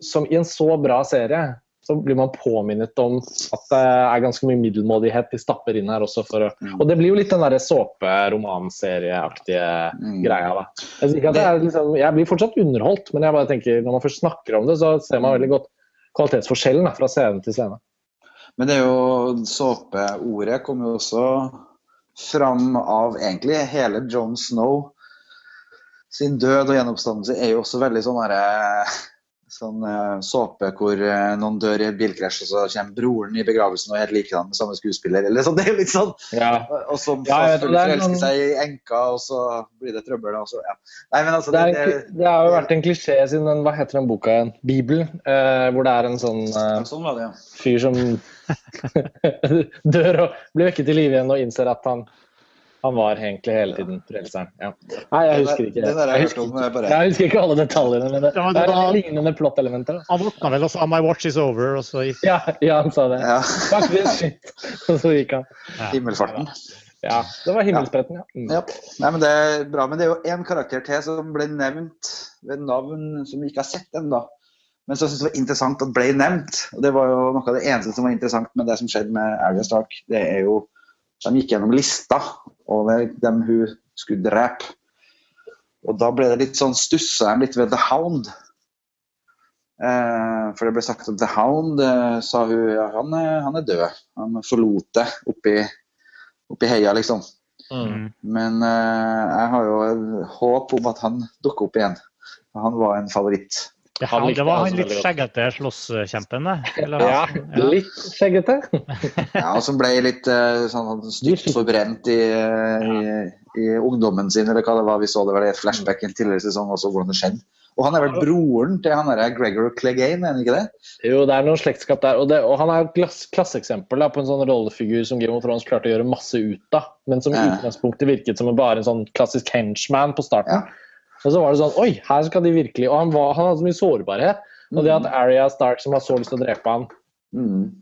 som i en så bra serie så blir man påminnet om at det er ganske mye middelmådighet de stapper inn her også. For mm. Og det blir jo litt den derre såperomanserieaktige mm. greia. da. Jeg, liksom, jeg, blir fortsatt underholdt, men jeg bare tenker, når man først snakker om det, så ser man veldig godt kvalitetsforskjellen da, fra scene til scene. Men det er jo såpeordet kommer jo også fram av egentlig hele John Snow sin død og gjenoppstandelse er jo også veldig sånn herre sånn uh, såpe hvor uh, noen dør i et bilkrasj, og så kommer broren i begravelsen og er helt likedan med samme skuespiller. eller sånn, [laughs] Det er litt sånn. Ja. Og så ja, forelsker noen... seg i enka, og så blir det trøbbel. Og så, ja. Nei, men altså, det, det, det, det, har jo vært en klisjé siden den, hva heter den boka igjen? Bibelen, uh, hvor det er en sånn, sånn det, fyr som [laughs] dør og blir vekket til live igjen og innser at han han var egentlig hele tiden frelseren. Ja. Nei, jeg husker ikke det. Jeg husker, bare... jeg husker ikke alle detaljene, men det, det, er lignende plottelementer. Han våkna vel og sa 'My watch is over', og så gikk Ja, ja han sa det. Ja. [laughs] og så gikk han. Himmelfarten. Ja, det var himmelspretten, ja. Mm. ja. Nei, men Det er bra, men det er jo én karakter til som ble nevnt ved navn som vi ikke har sett ennå. Men så syntes jeg det var interessant at ble nevnt. og Det var jo noe av det eneste som var interessant med det som skjedde med Arya Stark. Det er jo De gikk gjennom lista over dem hun skulle drepe. Og da ble det litt sånn stussa jeg litt ved The Hound. Eh, for det ble sagt at The Hound eh, sa hun ja, han er, han er død. Han forlot det oppi, oppi heia, liksom. Mm. Men eh, jeg har jo håp om at han dukker opp igjen. Han var en favoritt Likte det var han litt skjeggete slåsskjempen, det. [laughs] eller? Ja, litt skjeggete. [laughs] Ja, og som ble litt eh, sånn stygt forbrent i, eh, i, i ungdommen sin, eller hva det var. Vi så det vel i et flashback i en tidligere sesong også, hvordan det skjedde. Og han er vel broren til han der Gregor Clegane, er han ikke det? Jo, det er noe slektskap der. Og, det, og han er et klass, klasseeksempel da, på en sånn rollefigur som Game of Thrones klarte å gjøre masse ut av, men som i Ja. utgangspunktet virket som bare en sånn klassisk henchman på starten. Ja. Og så var det sånn Oi, her skal de virkelig Og han, var, han hadde så mye sårbarhet. Og det at Arya Stark, som har så lyst til å drepe han, Mm.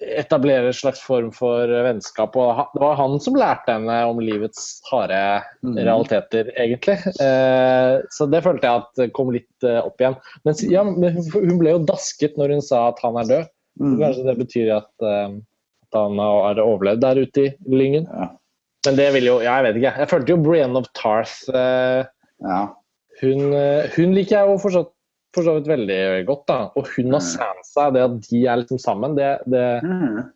etablerer en slags form for vennskap. Og det var han som lærte henne om livets harde Mm. realiteter, egentlig. Eh, så det følte jeg at kom litt eh, opp igjen. Men, ja, men hun- ble jo dasket når hun sa at han er død. Mm. Kanskje det betyr at, eh, at han har overlevd der ute i lyngen. Ja. Men det vil jo Jeg vet ikke. Jeg følte jo Brienne of Tarth eh, ja. hun, eh, hun liker jeg jo fortsatt for så vidt veldig godt. da. Og hun og Mm. Sansa, det at de er liksom sammen det, det Mm.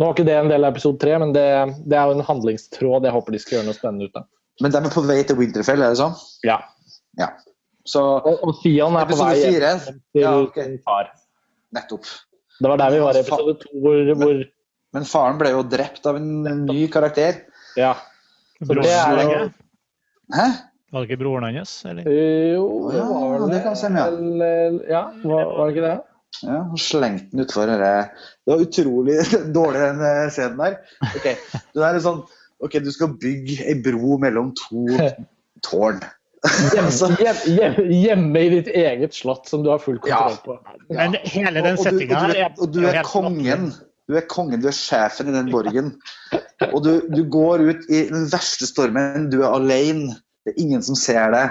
Nå var ikke det en del av episode tre, men det, det er jo en handlingstråd jeg håper de skal gjøre noe spennende ut av. Men de er på vei til Winterfell, er det sånn? Ja. Ja. Så Og, og Theon er på vei fire til Ja, okay. far. Nettopp. Det var der vi var i episode to, hvor, hvor Men faren ble jo drept av en ny karakter. Ja. Så det er jo? Hæ? Var det ikke broren hans? Eller? Jo, det Ja, var vel det kan stemme, ja. Ja, var, var det ikke det? Ja, og slengte den utfor Det var utrolig [laughs] dårlig, den eh, scenen der. Ok, det der er sånn Ok, du skal bygge ei bro mellom to [laughs] tårn. Hjemme, [laughs] hjem- hjem- hjemme i ditt eget slott som du har full kontroll på. Men hele den og, settinga du, her er, og du er kongen. Du er kongen, du er sjefen i den borgen. Og du, du går ut i den verste stormen. Du er alene. Det er ingen som ser det.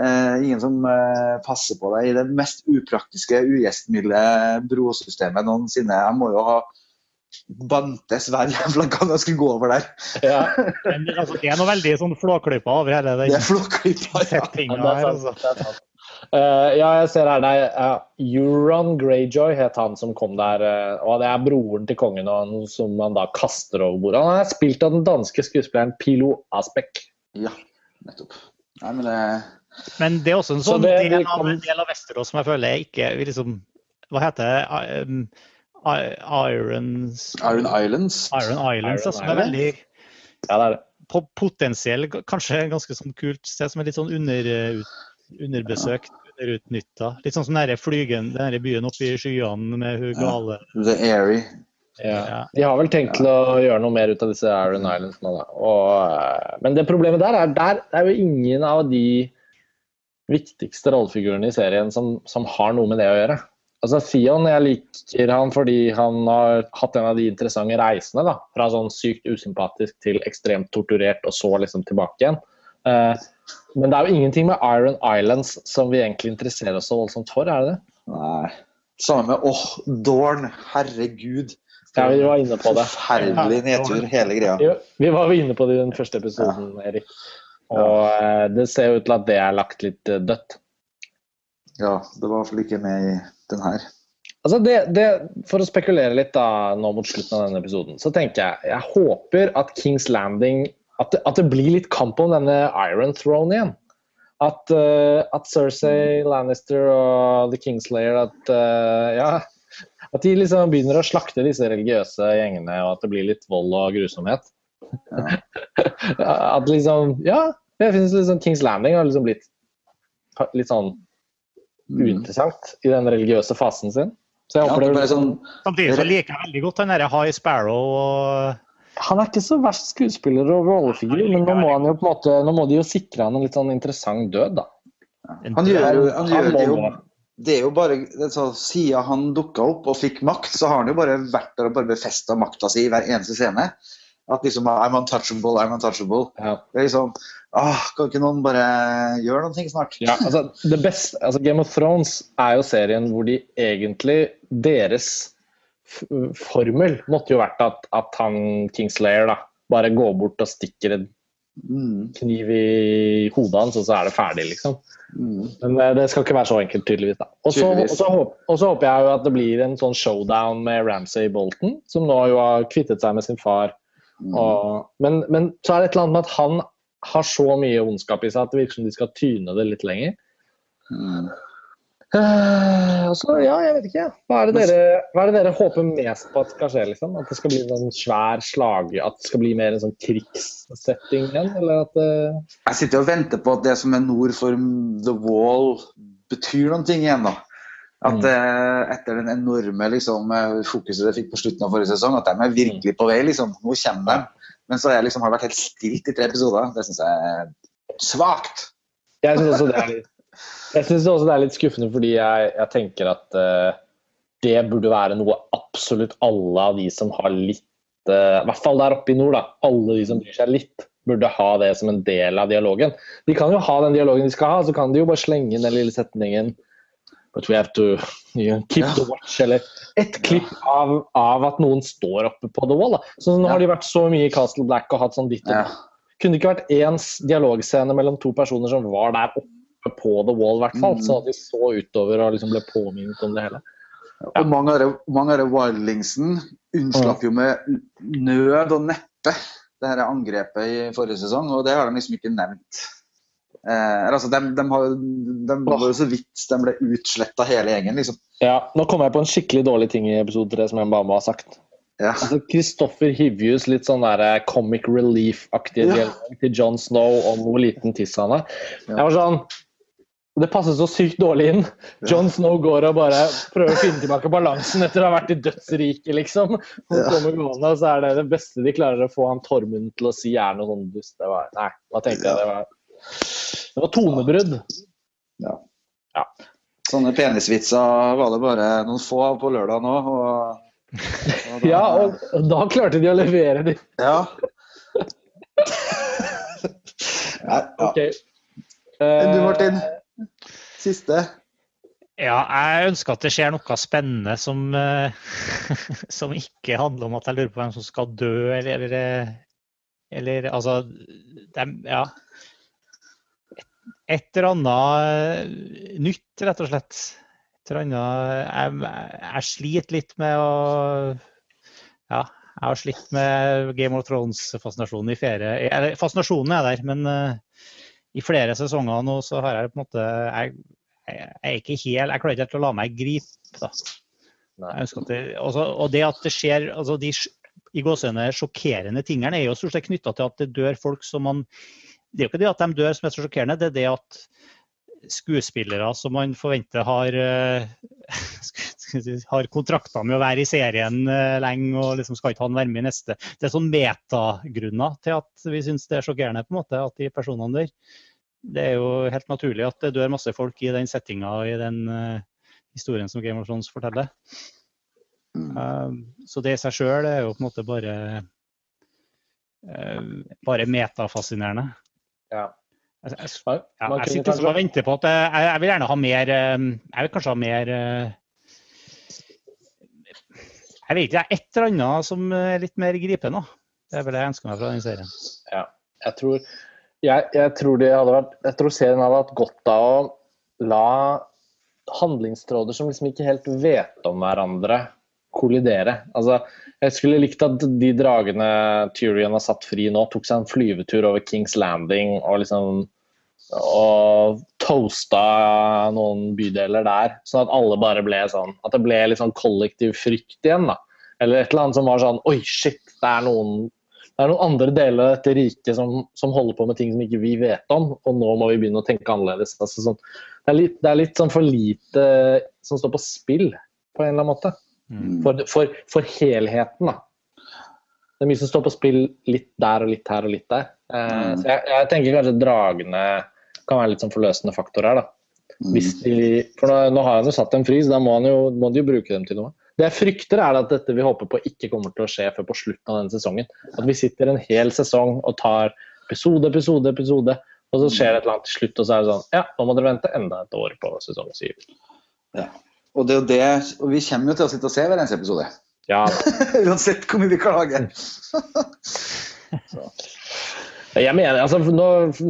Eh, ingen som eh, passer på deg i det mest upraktiske, ugjestmilde brosystemet noensinne. Jeg må jo ha bantes hver jævla gang jeg skulle gå over der. Ja, [laughs] Men det- altså, det er noe veldig sånn flåklypa over hele Det den er flåklypa. Ja. settinga er her. Altså. Er. Eh, ja, jeg ser her nei, Uh, Euron Greyjoy het han som kom der. Uh, og det er broren til kongen og han som han da kaster over bordet. Han er spilt av den danske skuespilleren Pilo Aspek. ja, nettopp. Nei, men det Men det er også en Så sånn det- del, av, del av Vesterås som jeg føler ikke vi liksom Hva heter det? Um, Irons Iron Islands. Iron Islands, Iron altså, som er veldig Ja, det er det. på potensiell, kanskje ganske sånn kult sted, som er litt sånn under, underbesøkt, underutnytta. Litt sånn som denne flygen, den byen oppe i skyene med hun Ja. The Airy. Ja. De har vel tenkt til å gjøre noe mer ut av disse Iron Islands nå, da. Og, eh, men det problemet der er der er jo ingen av de viktigste rollefigurene i serien som, som har noe med det å gjøre. Altså Theon, jeg liker han fordi han har hatt en av de interessante reisene. da, Fra sånn sykt usympatisk til ekstremt torturert, og så liksom tilbake igjen. Uh, men det er jo ingenting med Iron Islands som vi egentlig interesserer oss så voldsomt for, er det det? Nei. Samme med åh, Dorn. Herregud. Ja, vi var inne på det. Forferdelig nedtur, hele greia. Vi var jo inne på det i den første episoden, Erik. Og eh, det ser ut til at det er lagt litt eh, dødt. Ja, det var i hvert fall ikke med i den her. Altså det, det, for å spekulere litt da, nå mot slutten av denne episoden, så tenker jeg jeg håper at Kings Landing At det, at det blir litt kamp om denne Iron Throne igjen. At, uh, at Cersei Lannister og The Kingslayer at, uh, ja, at de liksom begynner å slakte disse religiøse gjengene, og at det blir litt vold og grusomhet. [laughs] at liksom Ja, jeg synes liksom Kings Landing har liksom blitt litt sånn Mm. uinteressant i den religiøse fasen sin. Så jeg Ja, det det er bare sånn, Samtidig så liker jeg veldig godt den der High Sparrow og Han er ikke så verst skuespiller og rollefigur, men nå må, han jo på en måte, nå må de jo sikre han en litt sånn interessant død, da. han gjør han gjør det jo det er jo bare, det er så, Siden han dukka opp og fikk makt, så har han jo bare vært der og bare befesta makta si i hver eneste scene. At liksom I'm untouchable, I'm untouchable. Ja. Det er liksom ah, Kan ikke noen bare gjøre noe snart? Ja, altså, det beste, altså Game of Thrones er jo serien hvor de egentlig Deres formel måtte jo vært at, at han Kingslayer da, bare går bort og stikker en Mm, kniv i hodet hans, og så er det ferdig, liksom. mm. Men eh, det skal ikke være så enkelt, tydeligvis. Og så og håper jeg jo at det blir en sånn showdown med Ramsay Bolton, som nå jo har kvittet seg med sin far. Mm. Og, men, men så er det et eller annet med at han har så mye ondskap i seg at det virker som de skal tyne det litt lenger. [sighs] Altså, ja, jeg vet ikke. Hva er, det dere, hva er det dere håper mest på at skal skje? liksom? At det skal bli en sånn svær slag, at det skal bli mer en sånn krigssetting igjen? Eller at uh... Jeg sitter og venter på at det som er nord for The Wall, betyr noen ting igjen. da. At Mm. uh, etter den enorme liksom, eh, fokuset det fikk på slutten av forrige sesong, at de er virkelig på vei. liksom. Nå kommer de. Men så jeg, liksom, har jeg vært helt stilt i tre episoder. Det syns jeg er svakt. Jeg syns også, det er litt- jeg synes også det er litt skuffende, fordi jeg, jeg tenker at uh, det burde være noe absolutt alle av de som har litt uh, I hvert fall der oppe i nord, da. Alle de som bryr seg litt, burde ha det som en del av dialogen. De kan jo ha den dialogen de skal ha, så kan de jo bare slenge inn den lille setningen But we have to you know, keep the watch, eller et klipp av, av at noen står oppe på the wall. Da. Så nå har de vært så mye i Castle Black og hatt sånn ditt og Ja. kunne det ikke vært én dialogscene mellom to personer som var der oppe på The Wall, i hvert fall, Mm. Så de så utover og liksom ble påminnet om det hele. Og mange av mange av wildlingsen unnslapp jo med nød og neppe det her angrepet i forrige sesong, og det har de liksom ikke nevnt. Eh, altså, de, de, har, de var jo så vidt de ble utsletta hele gjengen, liksom. Ja, Nå kom jeg på en skikkelig dårlig ting i episode tre som jeg bare må ha sagt. Ja. Altså, Kristoffer Hivjus, litt sånn der eh, comic relief-aktig Ja. til John Snow om hvor liten tiss han er. Ja. Jeg var sånn Det passer så sykt dårlig inn. John Snow går og bare prøver å finne tilbake balansen etter å ha vært i dødsriket, liksom. Og kommer gående, og så er det det beste de klarer å få han Tormund til å si, er noe sånn dust. Det var, nei, da tenkte jeg det var Det var tonebrudd. Sånne penisvitser var det bare noen få av på lørdag nå. Og, [laughs] og da- Ja, og, og da klarte de å levere de. ja. [laughs] ja, ja. Ok. Du, Eh, Martin? Siste? Ja, jeg ønsker at det skjer noe spennende som, eh, [laughs] som ikke handler om at jeg lurer på hvem som skal dø, eller, eller, eller altså de, Ja. Et eller annet eh, nytt, rett og slett. Et eller annet Jeg, jeg sliter litt med å Ja, jeg har slitt med Game of Thrones-fascinasjonen i ferie. eller, Fascinasjonen er der, men eh, i flere sesonger nå så har jeg på en måte jeg, jeg er ikke helt, jeg klarer ikke helt å la meg gripe. da. Det, også, og det at det skjer altså de i gåsehudene sjokkerende tingene, er jo stort sett knytta til at det dør folk som man Det er jo ikke det at de dør som er så sjokkerende, det er det at skuespillere som man forventer har, [laughs] si, [laughs] har kontrakter med å være i serien eh, lenge og liksom skal ikke han være med i neste. Det er sånn metagrunner til at vi syns det er sjokkerende på en måte at de personene der det er jo helt naturlig at det dør masse folk i den settinga og i den uh, historien som Game of Thrones forteller. Um, så det i seg sjøl er jo på en måte bare uh, bare metafascinerende. Ja. Jeg, jeg, jeg, jeg sitter liksom og venter på at jeg, vil gjerne ha mer Jeg vil kanskje ha mer Jeg vet ikke, et eller annet som er litt mer gripende. Det er vel det jeg ønsker meg fra den serien. Jeg tror, jeg, jeg tror det hadde vært Jeg tror serien hadde hatt godt av å la handlingstråder som liksom ikke helt vet om hverandre, kollidere. Altså, jeg skulle likt at de dragene Tyrion har satt fri nå, tok seg en flyvetur over Kings Landing og liksom og toasta noen bydeler der, sånn at alle bare ble sånn At det ble litt sånn kollektiv frykt igjen, da. Eller et eller annet som var sånn Oi, shit, det er noen det er noen andre deler av dette riket som, som holder på med ting som ikke vi vet om, og nå må vi begynne å tenke annerledes. Altså, sånn, det, er litt, det er litt sånn for lite som står på spill, på en eller annen måte. Mm. For, for, for helheten, da. Det er mye som står på spill litt der og litt her og litt der. Uh, Mm. så jeg, jeg tenker kanskje dragene kan være litt sånn forløsende faktor her, da. Mm. De, for nå, nå har han jo satt dem fri, så da må han jo, må de jo bruke dem til noe. Det jeg frykter, er at dette vi håper på ikke kommer til å skje før på slutten av denne sesongen. At vi sitter en hel sesong og tar episode, episode, episode, og så skjer det et eller annet til slutt, og så er det sånn Ja, nå må dere vente enda et år på sesong syv. Ja. Og det er jo det, og vi kommer jo til å sitte og se hver eneste episode. Ja, [laughs] Uansett hvor mye vi klager. [laughs] Jeg mener, altså, nå,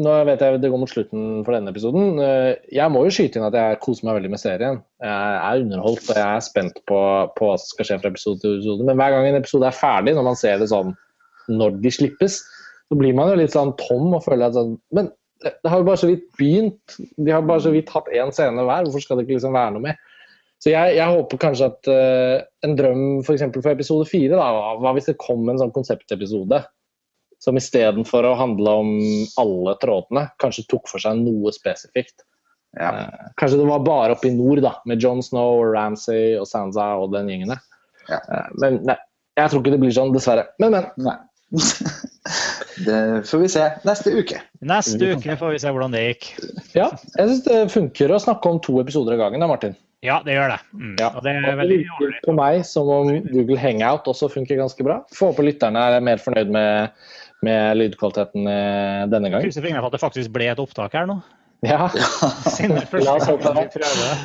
nå vet jeg det går mot slutten for denne episoden. Eh, Jeg må jo skyte inn at jeg koser meg veldig med serien. Jeg er underholdt og jeg er spent på, på hva som skal skje fra episode til episode. Men hver gang en episode er ferdig, når man ser det sånn når de slippes, så blir man jo litt sånn tom og føler at sånn Men det har jo bare så vidt begynt. De har bare så vidt hatt én scene hver. Hvorfor skal det ikke liksom være noe mer? Så jeg, jeg håper kanskje at uh, en drøm f.eks. For, for episode fire, da, hva hvis det kom en sånn konseptepisode som istedenfor å handle om alle trådene, kanskje tok for seg noe spesifikt. Ja. Uh, kanskje det var bare oppe i nord, da, med John Snow, Ramsay og Sansa og den gjengen der. Ja. Uh, men nei, jeg tror ikke det blir sånn, dessverre. Men, men. Nei. [laughs] det får vi se neste uke. Neste uke får vi se hvordan det gikk. Ja, jeg syns det funker å snakke om to episoder av gangen da, Martin. Ja, det gjør det. Mm. Ja. Og det er veldig det på meg som om Google Hangout også funker ganske bra. Får håpe lytterne er mer fornøyd med, med lydkvaliteten eh, denne gang. krysser fingrene for at det faktisk ble et opptak her nå. Ja, [laughs] La oss håpe det. vi prøver.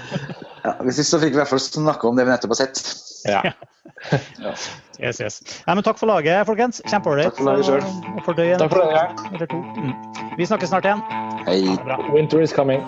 Ja, hvis ikke så fikk vi i hvert fall snakke om det vi nettopp har sett. ja. Yes, yes. Nei, men takk for laget, folkens. Kjempeålreit. Takk for laget en Takk for denne gang. eller to. Mm. Vi snakkes snart igjen. Hei. Winter is coming.